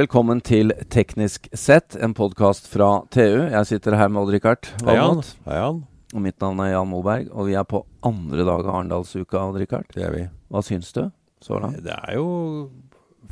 Velkommen til Teknisk sett, en podkast fra TU. Jeg sitter her med Odd-Rikard. Valmot. Hei, Jan. Og mitt navn er Jan Moberg. Og vi er på andre dag av Arendalsuka, Odd-Rikard. Det er vi. Hva syns du så langt? Det er jo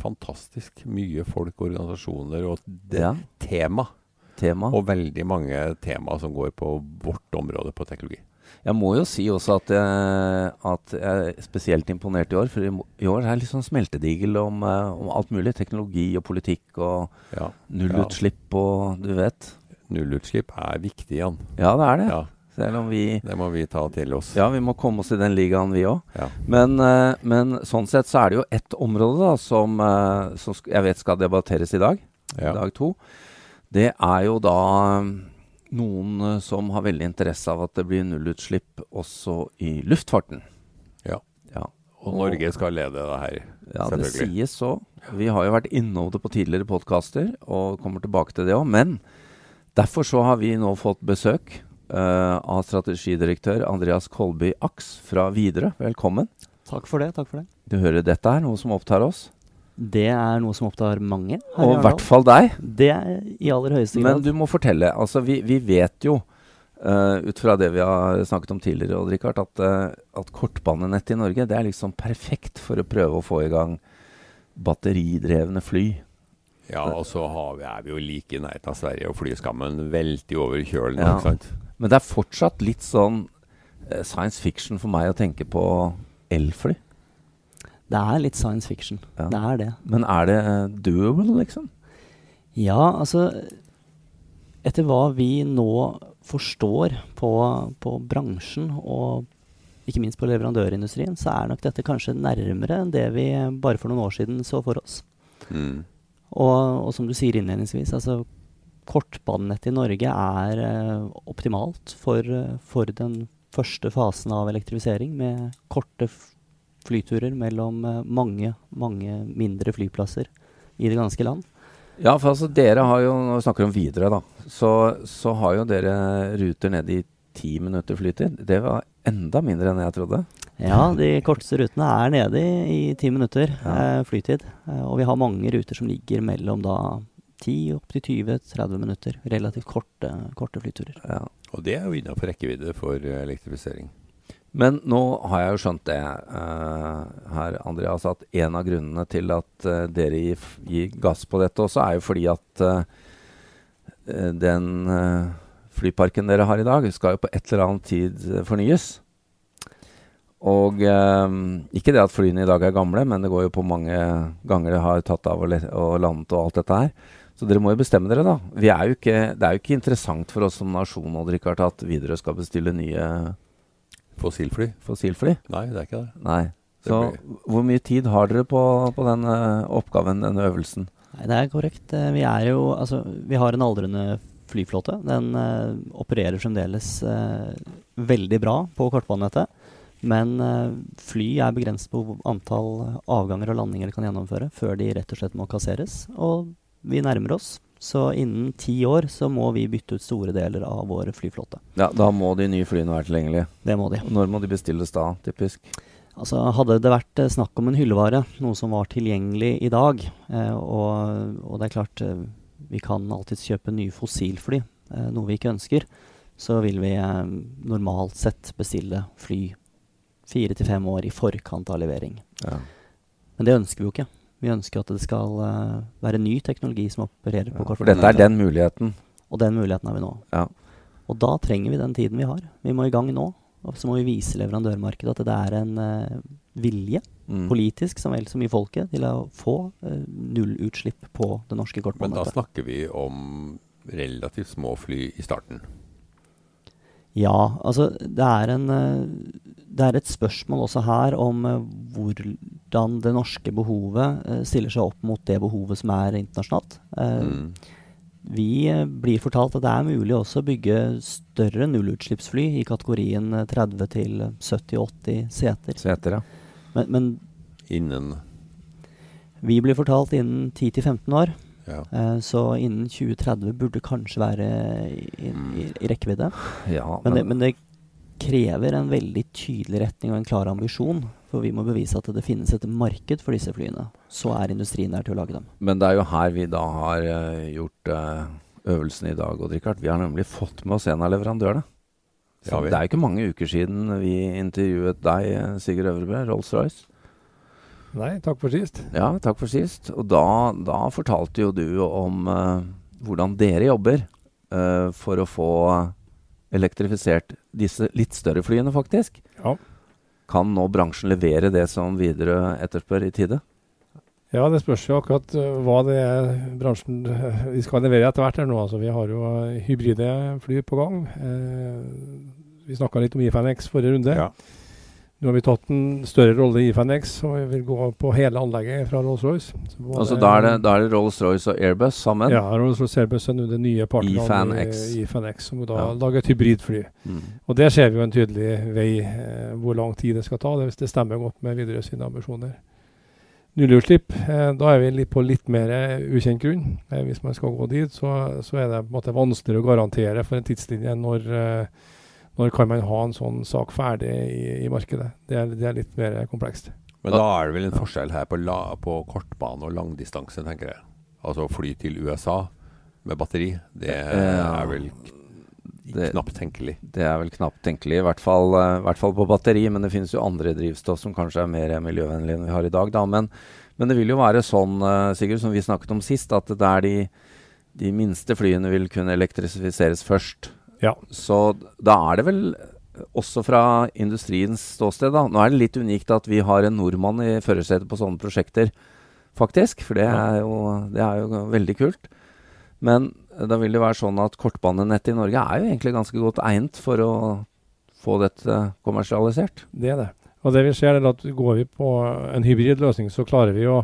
fantastisk mye folk, organisasjoner og det Ja, tema. tema. Og veldig mange tema som går på vårt område på teknologi. Jeg må jo si også at jeg, at jeg er spesielt imponert i år. For i, i år er det litt sånn smeltedigel om, eh, om alt mulig. Teknologi og politikk og Ja. nullutslipp og du vet. Nullutslipp er viktig, Jan. Ja, det er det. Ja, Selv om vi det må vi ta til oss. Ja, vi må komme oss i den ligaen, vi òg. Ja. Men, eh, men sånn sett så er det jo ett område da som, eh, som jeg vet skal debatteres i dag. Ja. Dag to. Det er jo da noen eh, som har veldig interesse av at det blir nullutslipp også i luftfarten. Ja. Ja, Og Norge skal lede det her. ja det sies så. Vi har jo vært innom det på tidligere podkaster og kommer tilbake til det òg. Men derfor så har vi nå fått besøk uh, av strategidirektør Andreas Kolby Aks fra Widerøe. Velkommen. Takk for det. takk for det. Du hører dette er noe som opptar oss, Det er noe som opptar mange. her og i hvert fall deg. Det er i aller høyeste grad. Men du må fortelle. Altså, vi, vi vet jo, uh, ut fra det vi har snakket om tidligere, Odd Rikard, at, uh, at kortbanenettet i Norge det er liksom perfekt for å prøve å få i gang batteridrevne fly. Ja, og så har vi, er vi jo like i nærheten av Sverige, og flyskammen velter over kjølen. Ja. ikke sant? Men det er fortsatt litt sånn uh, science fiction for meg å tenke på elfly. Det er litt science fiction. Ja. Det er det. Men er det eh, doable, liksom? Ja, altså Etter hva vi nå forstår på, på bransjen, og ikke minst på leverandørindustrien, så er nok dette kanskje nærmere enn det vi bare for noen år siden så for oss. Mm. Og, og som du sier innledningsvis, altså kortbanenettet i Norge er eh, optimalt for, eh, for den første fasen av elektrifisering, med korte flyturer mellom eh, mange, mange mindre flyplasser i det ganske land. Ja, for altså dere har jo, når vi snakker om videre da, så, så har jo dere ruter ned i ti minutter flytid. Det var enda mindre enn jeg trodde. Ja, de korteste rutene er nede i, i ti minutter Ja. eh, flytid. Eh, og vi har mange ruter som ligger mellom da 10 opp til 20-30 minutter. Relativt korte, korte flyturer. Ja. Og det er jo innafor rekkevidde for eh, elektrifisering. Men nå har jeg jo skjønt det uh, her, Andreas, at en av grunnene til at uh, dere gir, gir gass på dette også, er jo fordi at eh, eh, den eh, flyparken dere har i dag, skal jo på et eller annet tid eh, fornyes. Og eh, ikke det at flyene i dag er gamle, men det går jo på mange ganger det har tatt av og, landet og alt dette her. Så dere må jo bestemme dere, da. Er ikke, det er jo ikke interessant for oss som nasjon Odd Rikard, at Widerøe skal bestille nye Fossilfly? fossilfly. Nei, det er ikke det. Nei. Det Så blir- hvor mye tid har dere på, på den eh, oppgaven, denne øvelsen? Nei, det er korrekt. Eh, Vi er jo Altså, vi har en aldrende flyflåte. Den uh, opererer fremdeles uh, veldig bra på kortbanenettet. Men uh, fly er begrenset på antall avganger og landinger de kan gjennomføre før de rett og slett må kasseres. Og vi nærmer oss. Så innen ti år så må vi bytte ut store deler av vår flyflåte. Ja, Da må de nye flyene være tilgjengelige. Det må de. Når må de bestilles da, typisk? Altså, hadde det vært eh, snakk om en hyllevare, noe som var tilgjengelig i dag, eh, og, og det er klart eh, vi kan alltids kjøpe nye fossilfly, eh, noe vi ikke ønsker, så vil vi normalt sett bestille fly fire til fem år i forkant av levering. Ja. Men det ønsker vi jo ikke. Vi ønsker at det skal eh, være ny teknologi som opererer på Ja, kort for dette er den muligheten. Og den muligheten har vi nå. Ja. Og da trenger vi den tiden vi har. Vi må i gang nå. Og så må vi vise leverandørmarkedet at det er en uh, vilje Mm. politisk som vel så mye folket til å få uh, nullutslipp på det norske Men da snakker vi om relativt små fly i starten. Ja, altså det er, en, eh, det er et spørsmål også her om eh, hvordan det norske behovet eh, stiller seg opp mot det behovet som er internasjonalt. Mm. Vi blir fortalt at det er mulig også å bygge større nullutslippsfly i kategorien eh, 30 til 70-80 seter. Seter, ja. Men, men Innen vi blir fortalt innen 10-15 år. Ja. Eh, så innen 2030 burde kanskje være i, i, i, rekkevidde. ja Men det, men det krever en veldig tydelig retning og en klar ambisjon For vi må bevise at det finnes et marked for disse flyene. Så er industrien der til å lage dem. Men det er jo her vi da har uh, gjort uh, øvelsen i dag. Odd Rikard. vi har nemlig fått med oss en av leverandørene. Så det er ikke mange uker siden vi intervjuet deg, Sigurd Øvrebø, Rolls-Royce. Nei, takk for sist. Ja, takk for sist. Og da, da fortalte jo du om uh, hvordan dere jobber for å få elektrifisert disse litt større flyene, faktisk. Ja. Kan nå bransjen levere det som Widerøe etterspør i tide? Ja, det spørs jo akkurat uh, hva det er bransjen uh, vi skal levere etter hvert. her nå. Altså, vi har jo uh, hybride fly på gang. vi snakka litt om IFNX forrige runde. Ja. Nå har vi tatt en større rolle i Fanex, og vi vil gå på hele anlegget fra Rolls-Royce. Altså da er det, det Rolls-Royce og Airbus sammen? Ja, Rolls-Royce Airbus er nå det nye partneret i Fanex, som da ja. lager et hybridfly. Mm. Og der ser vi jo en tydelig vei eh, hvor lang tid det skal ta. Det, det stemmer godt med Widerøe sine ambisjoner. Nullutslipp, eh, da er vi litt på litt mer ukjent grunn. Eh, hvis man skal gå dit, så, så, er det på en måte vanskeligere å garantere for en tidslinje når eh, når kan man ha en sånn sak ferdig i, i markedet? Det er, det er, litt mer komplekst. Men da er det vel en forskjell her på, la, på kortbane og langdistanse, tenker jeg. Altså fly til USA med batteri, det er vel knapt tenkelig. Det er vel knapt tenkelig, i hvert fall, uh, hvert fall på batteri. Men det finnes jo andre drivstoff som kanskje er mer miljøvennlige enn vi har i dag. Da. Men, men det vil jo være sånn, uh, Sigurd, som vi snakket om sist, at det er de, de minste flyene vil kunne elektrifiseres først. Ja. Så da er det vel også fra industriens ståsted, da. Nå er det litt unikt at vi har en nordmann i førersetet på sånne prosjekter, faktisk. For det er, jo, det er jo veldig kult. Men da vil det være sånn at kortbanenettet i Norge er jo egentlig ganske godt egnet for å få dette kommersialisert. Det er det. Og det vi ser er at går vi på en hybridløsning, så klarer vi å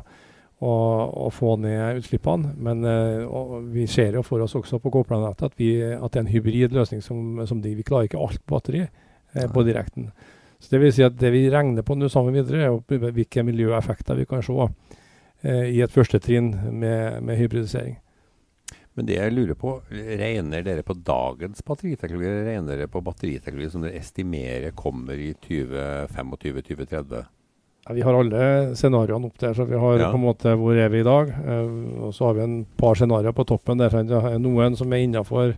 og, få ned utslippene. Men uh, vi ser jo for oss også på K-planettet at, at, det er en hybrid løsning som, som de, vi klarer ikke alt på batteri uh, på direkten. Så Det vil si at det vi regner på nå sammen videre, er hvilke miljøeffekter vi kan se uh, i et første trinn med, med, hybridisering. Men det jeg lurer på, regner dere på dagens batteriteknologi, eller regner dere på batteriteknologi som dere estimerer kommer i 2025-2030? Ja, vi har alle scenarioene opp der. så vi har ja. på en måte Hvor er vi i dag? Uh, og så har vi en par scenarioer på toppen. der det er Noen som er innenfor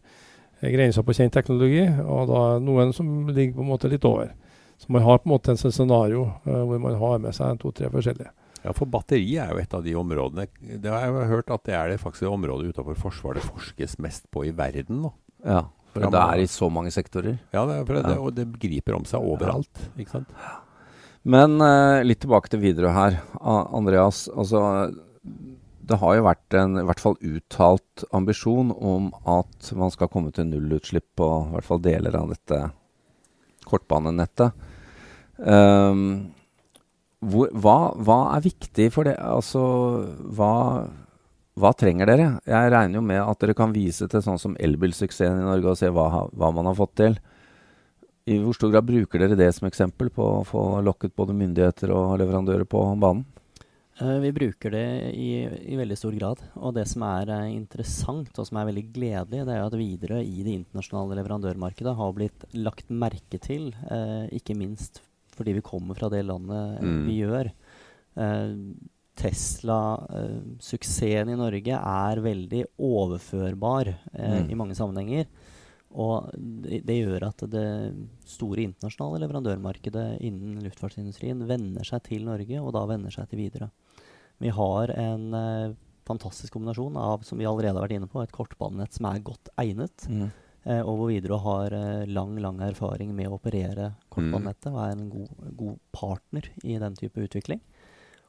grensa på kjent teknologi, og da er noen som ligger på en måte litt over. Så man har på en måte en scenario uh, hvor man har med seg to-tre forskjellige. Ja, for batteri er jo et av de områdene Det har jeg jo hørt at det er det faktisk det området utenfor Forsvaret det forskes mest på i verden nå. Ja, for det er i så mange sektorer. Ja, det, det, og det griper om seg overalt. ikke sant? Ja. Men uh, litt tilbake til Widerøe her. Andreas, altså det har jo vært en i hvert fall uttalt ambisjon om at man skal komme til nullutslipp på i hvert fall deler av dette kortbanenettet. Um, hvor, hva, hva, er viktig for det? Altså, hva, hva, trenger dere? Jeg regner jo med at dere kan vise til sånn som elbilsuksessen i Norge og se hva, hva man har fått til. I hvor stor grad bruker dere det som eksempel på å få lokket både myndigheter og leverandører på banen? Uh, vi bruker det i, i, veldig stor grad. Og det som er uh, interessant og som er veldig gledelig, det er at Widerøe i det internasjonale leverandørmarkedet har blitt lagt merke til, eh, ikke minst fordi vi kommer fra det landet mm. vi gjør. Tesla-suksessen i Norge er veldig overførbar mm. i mange sammenhenger. Og det, det, gjør at det store internasjonale leverandørmarkedet innen luftfartsindustrien venner seg til Norge, og da venner seg til Widerøe. Vi har en eh, fantastisk kombinasjon av som vi allerede har vært inne på, et kortbanenett som er godt egnet, mm. eh, og hvor Widerøe har eh, lang lang erfaring med å operere kortbanenettet og er en god, god partner i den type utvikling.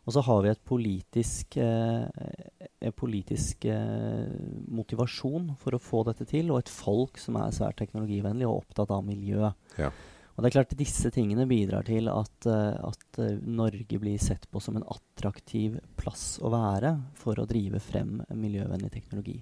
Og så har vi et politisk, eh, politisk eh, motivasjon for å få dette til, og et folk som er svært teknologivennlig og opptatt av miljø. Ja. Og det er klart Disse tingene bidrar til at, uh, at uh, Norge blir sett på som en attraktiv plass å være for å drive frem miljøvennlig teknologi.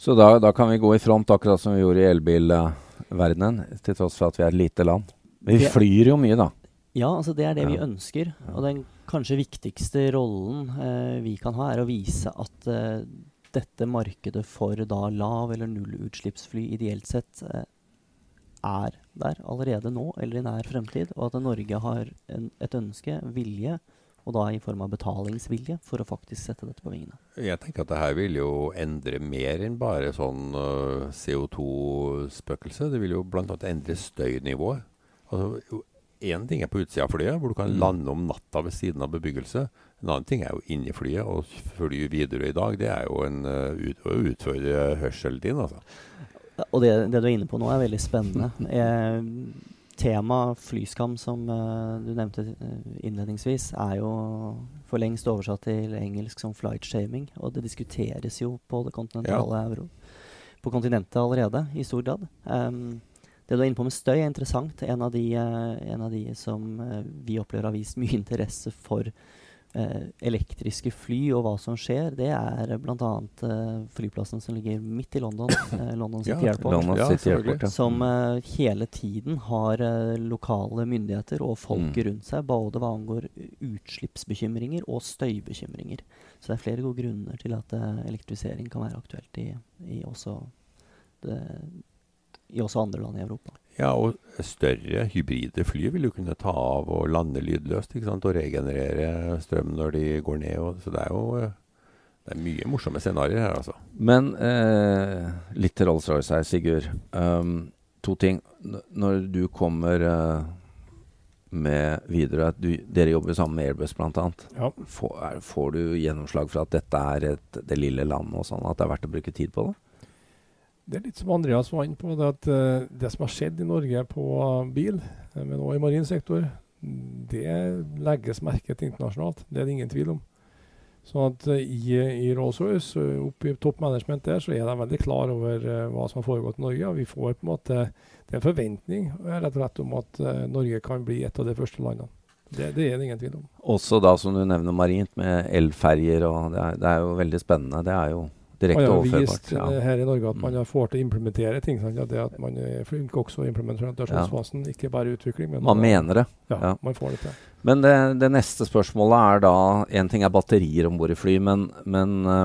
Så da, da, kan vi gå i front, akkurat som vi gjorde i elbilverdenen, til tross for at vi er et lite land. Vi flyr jo mye, da. Ja, altså det er det vi ønsker. Og den kanskje viktigste rollen eh, vi kan ha, er å vise at eh, dette markedet for da lav- eller nullutslippsfly ideelt sett eh, er der allerede nå eller i nær fremtid, og at Norge har en, et ønske, vilje, og da i form av betalingsvilje, for å faktisk sette dette på vingene. Jeg tenker at det her vil jo endre mer enn bare sånn uh, CO2-spøkelse. Det vil jo bl.a. endre støynivået. Altså, Én ting er på utsida av flyet, hvor du kan mm. lande om natta ved siden av bebyggelse. En annen ting er jo inni flyet, og fly videre i dag. Det er jo en, uh, ut, å utfordre hørselen din, altså. Og det, det, du er inne på nå, er veldig spennende. Jeg, tema flyskam, som uh, du nevnte innledningsvis, er jo for lengst oversatt til engelsk som flight shaming. Og det diskuteres jo på det kontinentale ja. euro. På kontinentet allerede, i stor grad. Um, det du er inne på med støy, er interessant. En av de, uh, en av de som vi opplever har vist mye interesse for eh, elektriske fly og hva som skjer, det er bl.a. Eh, flyplassen som ligger midt i London, eh, London City ja, Airport. London City Airport ja. Som eh, hele tiden har eh, lokale myndigheter og folket mm. rundt seg, både hva angår utslippsbekymringer og støybekymringer. Så det er flere gode grunner til at eh, elektrifisering kan være aktuelt i, i, også, det, i også andre land i Europa. Ja, og større hybride fly vil jo kunne ta av og lande lydløst ikke sant? og regenerere strøm når de går ned. Og, så det er jo det er mye morsomme scenarioer her, altså. Men eh, litt til Rolls-Royce her, Sigurd. Um, to ting. Når du kommer uh, med videre du, Dere jobber sammen med Airbus bl.a. Ja. Får, får, du gjennomslag for at dette er et, det lille landet og sånn, at det er verdt å bruke tid på det? Det er litt som Andreas var inne på, det at uh, det som har skjedd i Norge på bil, uh, men også i marin sektor, det legges merke til internasjonalt. Det er det ingen tvil om. Sånn at uh, i, i Rolls-Royce, oppe i topp management der, så er de veldig klar over hva som har foregått i Norge. og vi får på en måte, Det er en forventning rett og slett om at Norge kan bli et av de første landene. Det, det, er det ingen tvil om. Også da, som du nevner marint, med elferjer. og det er, det er jo veldig spennende. Det er jo Direkte overførbart. Har vist ja. Eh, her i Norge at man mm. får til å implementere ting. Ja, det at Man er flink også i implementasjonsfasen, ikke bare utvikling. Men man, mener det. Ja, ja, man får det til. Men det, det, neste spørsmålet er da En ting er batterier om bord i fly, men, men uh,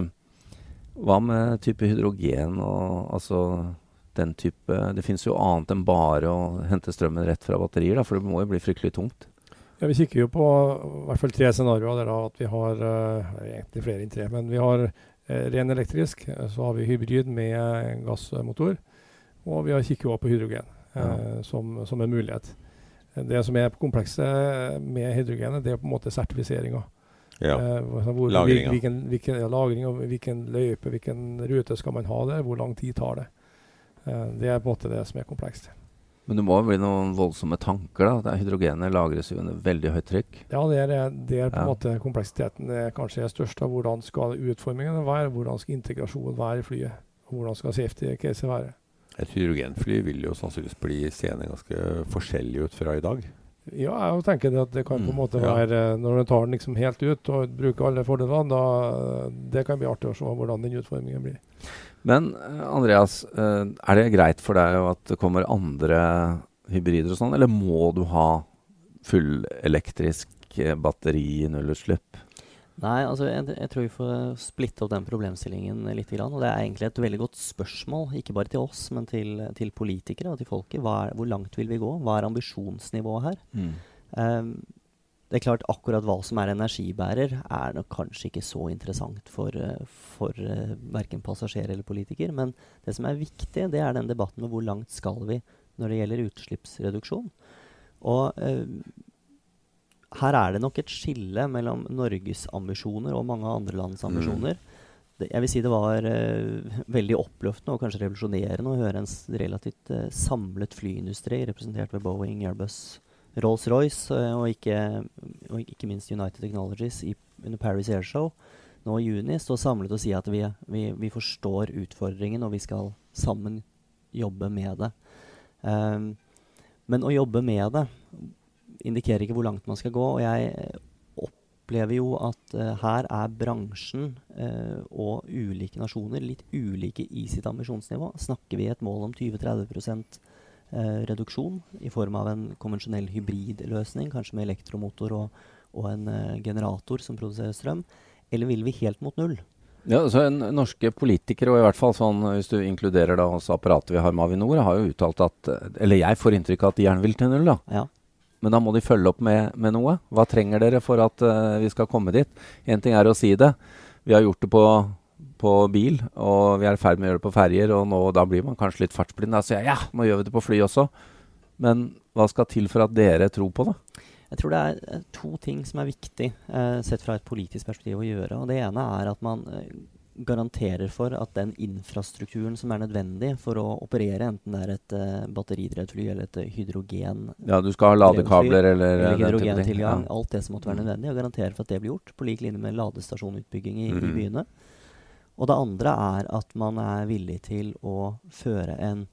hva med type hydrogen og altså den type Det finnes jo annet enn bare å hente strømmen rett fra batterier, da, for det må jo bli fryktelig tungt. Ja, Vi kikker jo på i hvert fall tre scenarioer. der at Vi har uh, egentlig flere enn tre, men vi har Eh, ren elektrisk. Eh, så har vi hybrid med gassmotor. Og vi har kikket også på hydrogen ja. Eh, som, som, en mulighet. Det som er komplekset med hydrogenet, det er på en måte sertifiseringa. Ja. Hvor, lagring, hvilken, hvilken, ja, lagring og hvilken løype, hvilken rute skal man ha der, hvor lang tid tar det. det er på en måte det som er komplekst. Men det må jo bli noen voldsomme tanker? da? Det hydrogenet lagres jo under veldig høyt trykk? Ja, det er, det er på en ja. måte kompleksiteten er kanskje er størst. av Hvordan skal utformingen være? Hvordan skal integrasjonen være i flyet? Hvordan skal safety case være? Et hydrogenfly vil jo sannsynligvis bli seende ganske forskjellig ut fra i dag. Ja, jeg tenker det at det kan på en mm, måte være Når du tar den liksom helt ut og bruker alle fordelene, da det kan bli artig å se hvordan den utformingen blir. Men eh, Andreas, eh, er det greit for deg at det kommer andre hybrider og sånn, eller må du ha fullelektrisk eh, batteri i nullutslipp? Nei, altså jeg, jeg, tror vi får splitte opp den problemstillingen litt. Og det er egentlig et veldig godt spørsmål, ikke bare til oss, men til, til politikere og til folket. Er, hvor langt vil vi gå? Hva er ambisjonsnivået her? Mm. Um, det er klart akkurat hva som er energibærer, er nok kanskje ikke så interessant for, eh, for uh, verken passasjer eller politiker. Men det som er viktig, det er den debatten om hvor langt skal vi når det gjelder utslippsreduksjon. Og uh, her er det nok et skille mellom Norges ambisjoner og mange andre lands mm. ambisjoner. Mm. Det, jeg vil si det var uh, veldig oppløftende og kanskje revolusjonerende å høre en relativt samlet flyindustri representert ved Boeing, Airbus, Rolls-Royce uh, og, og, ikke minst United Technologies i, under Paris Airshow nå i juni stå samlet og si at vi, vi, vi, forstår utfordringen, og vi skal sammen jobbe med det. Um, men å jobbe med det indikerer ikke hvor langt man skal gå. Og jeg opplever jo at uh, her er bransjen uh, og ulike nasjoner litt ulike i sitt ambisjonsnivå. Snakker vi et mål om 20-30 uh, reduksjon i form av en konvensjonell hybridløsning, kanskje med elektromotor og, og en eh, generator som produserer strøm? Eller vil vi helt mot null? Ja, så en, Norske politikere, og i hvert fall sånn, hvis du inkluderer da også apparatet vi har med Avinor, har jo uttalt at Eller jeg får inntrykk av at de gjerne vil til null. da. Ja. Men da må de følge opp med, med noe. Hva trenger dere for at uh, vi skal komme dit? Én ting er å si det. Vi har gjort det på, på bil, og vi er i ferd med å gjøre det på ferjer. Og nå, da blir man kanskje litt fartsblind. Da sier jeg ja, nå gjør vi det på fly også. Men hva skal til for at dere tror på det? Jeg tror det er to ting som er viktig eh, sett fra et politisk perspektiv å gjøre. og Det ene er at man eh, garanterer for at den infrastrukturen som er nødvendig for å operere, enten det er et uh, batteridrevet fly eller et hydrogen Ja, du skal ha ladekabler eller, eller hydrogentilgang. Ja. Alt det som måtte være nødvendig. Og garanterer for at det blir gjort, på lik linje med ladestasjonutbygging i, mm. i byene. Og det andre er at man er villig til å føre en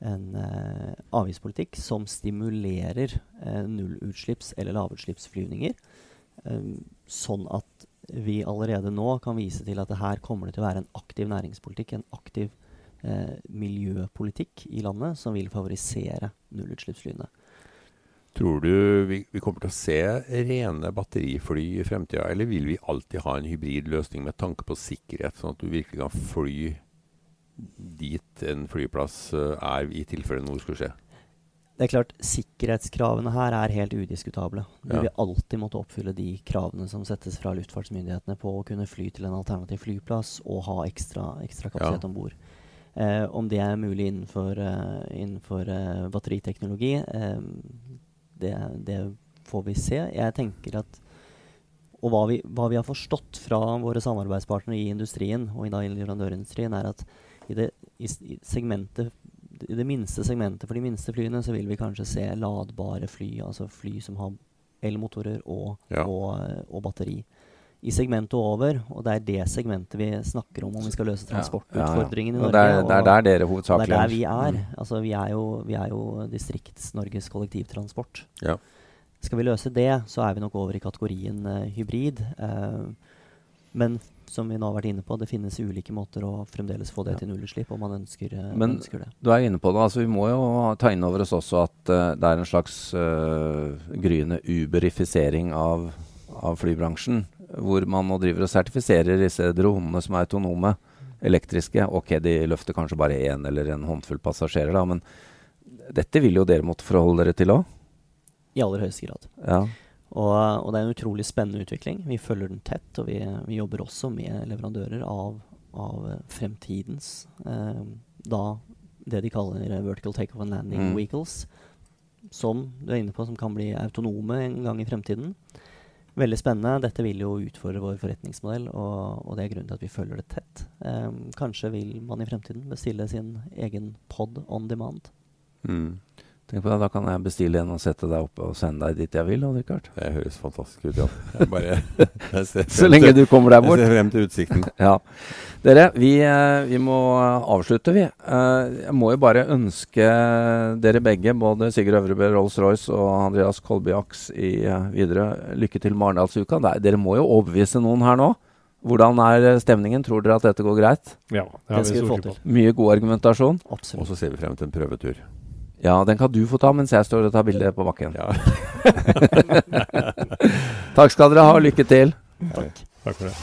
en eh, avgiftspolitikk som stimulerer eh, nullutslipps- eller lavutslippsflyvninger. Eh, sånn at vi allerede nå kan vise til at det her kommer det til å være en aktiv næringspolitikk, en aktiv eh, miljøpolitikk i landet som vil favorisere nullutslippsflyene. Tror du vi, vi, kommer til å se rene batterifly i fremtida, eller vil vi alltid ha en hybrid løsning med tanke på sikkerhet, sånn at du virkelig kan fly dit en flyplass eh, er i tilfelle noe skulle skje? Det er klart, Sikkerhetskravene her er helt udiskutable. Du ja. vil alltid måtte oppfylle de kravene som settes fra luftfartsmyndighetene på å kunne fly til en alternativ flyplass og ha ekstra, ekstra kapasitet ja. om bord. Eh, om det er mulig innenfor, uh, innenfor uh, batteriteknologi, eh, det, det, får vi se. Jeg tenker at Og hva vi, hva vi, har forstått fra våre samarbeidspartnere i industrien, og i leverandørindustrien, er at i det, i, i segmentet i det minste segmentet for de minste flyene så vil vi kanskje se ladbare fly, altså fly som har elmotorer og, ja. og, og, batteri. I segmentet over, og det er det segmentet vi snakker om om vi skal løse transportutfordringen ja, ja. i Norge. Det er, det er der dere hovedsakelig er. Det er der vi er. Mm. Altså, vi er jo, vi er jo Distrikts-Norges kollektivtransport. Skal vi løse det, så er vi nok over i kategorien uh, hybrid. Uh, men som vi nå har vært inne på, det finnes ulike måter å fremdeles få det til nullutslipp om man ønsker, uh, Men ønsker det. du er inne på det. altså Vi må jo ta inn over oss også at uh, det er en slags uh, gryende uberifisering av, av, flybransjen. Hvor man nå driver og sertifiserer disse dronene som er autonome, elektriske. Ok, de løfter kanskje bare én eller en håndfull passasjerer, da, men dette vil jo dere måtte forholde dere til òg? I aller høyeste grad. Ja. Og, og, det er en utrolig spennende utvikling. Vi følger den tett, og vi, vi jobber også med leverandører av, av fremtidens eh, da det de kaller vertical takeoff and landing mm. vehicles. Som du er inne på, som kan bli autonome en gang i fremtiden. Veldig spennende. Dette vil jo utfordre vår forretningsmodell, og, og det er grunnen til at vi følger det tett. Um, kanskje vil man i fremtiden bestille sin egen pod on demand. Mm. Tenk på det, Da kan jeg bestille en og sette deg opp og sende deg dit jeg vil. Richard. Det høres fantastisk ut, ja. Bare, Så lenge du kommer deg bort. Jeg ser frem til utsikten. ja. Dere, vi, eh, vi, må avslutte, vi. Eh, jeg må jo bare ønske dere begge, både Sigurd Øvrebø Rolls-Royce og Andreas Kolby Aks i Widerøe, videre, lykke til med Arendalsuka. Dere må jo overbevise noen her nå. Hvordan er stemningen? Tror dere at dette går greit? Ja, det har vi stor tro på. Mye god argumentasjon? Absolutt. Og så ser vi frem til en prøvetur. Ja, den kan du få ta mens jeg står og tar bilde på bakken. Ja. Takk skal dere ha, og lykke til. Takk. Takk for det.